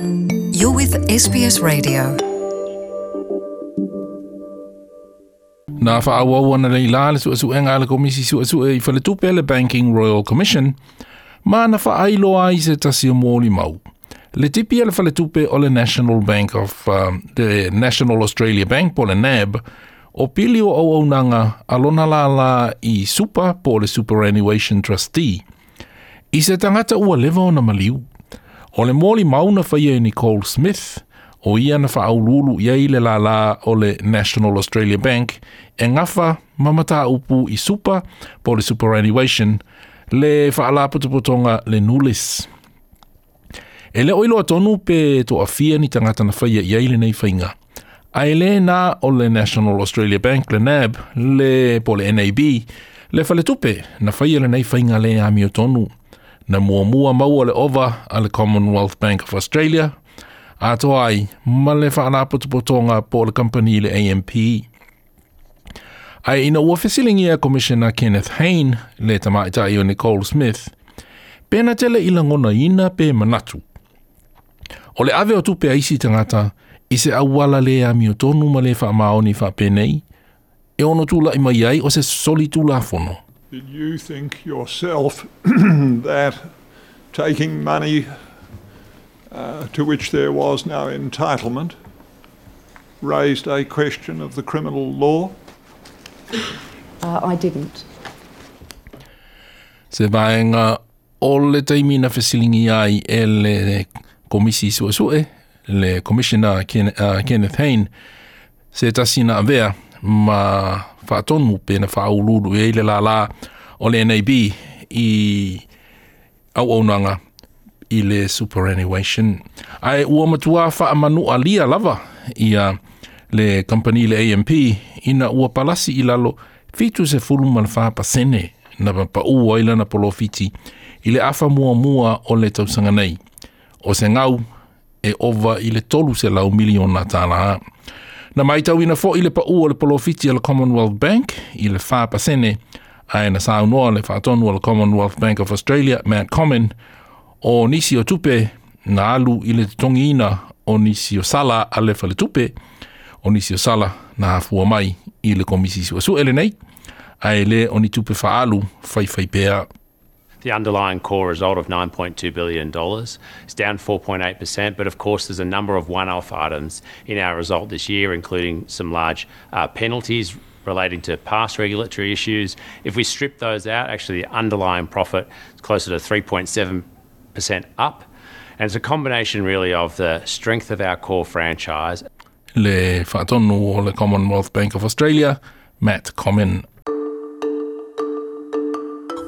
You're with SBS Radio. Na fa awa wana le ilale sua sua nga ala komisi sua sua i fale tupele Banking Royal Commission, ma na fa ailoa i se tasi o mōli mau. Le tipi ala fale tupe o le National Bank of um, the National Australia Bank po le NAB, o pili o au nanga alona la la i super po le Superannuation Trustee. I se tangata ua lewa o na maliu. O le mōli mauna whaia Nicole Smith, o ia na wha aululu ia i le la la o le National Australia Bank, e ngafa mamata upu i super, po le superannuation, le wha ala putuputonga le nulis. E le oilo atonu pe to afia ni tangata na whaia ia i le nei whainga. A e le na o le National Australia Bank, le NAB, le po le NAB, le fale tupe na whaia le nei whainga le amiotonu. tonu na mua mua mau le ova a le Commonwealth Bank of Australia. A to ai, ma le whaana putupotonga po le company le AMP. Ai ina ua fesilingi a Commissioner Kenneth Hain le tamaita i o Nicole Smith, pēna tele i langona ina pe manatu. O le ave o tupe a isi tangata, i se awala le a mi o tonu ma le wha maoni wha pēnei, e ono tula i mai ai o se soli tula fono. Did you think yourself that taking money uh, to which there was no entitlement raised a question of the criminal law? Uh, I didn't. Se vaenga ole taimina fesilingi ai ele komisi suesue le commissioner Ken, uh, Kenneth Hain se tasina avea ma faatonu pe na faaulūlu e ai le lālā o le nab i auaunaga i le superannuation Ai ua matuā faamanuʻa lia lava ia le company le amp ina ua palasi i lalo fitu se fulu ma le fā pasene na paʻū ai lana polofiti i le afa muamua o le tausaga nei o se ngau e ova i le tolu se lau miliona talaa Na mai tau ina fo'i le pa'u o le polofiti o le Commonwealth Bank i le wha pasene ai na sāu noa le wha tonu o le Commonwealth Bank of Australia, Matt Common, o nisi o tupe na alu i le tongi ina o nisi o sala a le le tupe o nisi o sala na fua mai i le komisi sua su ele nei ai le o ni tupe wha alu fai fai pea The underlying core result of 9.2 billion dollars is down 4.8%, but of course, there's a number of one-off items in our result this year, including some large uh, penalties relating to past regulatory issues. If we strip those out, actually, the underlying profit is closer to 3.7% up, and it's a combination really of the strength of our core franchise. Le fra le Commonwealth Bank of Australia, Matt Comin.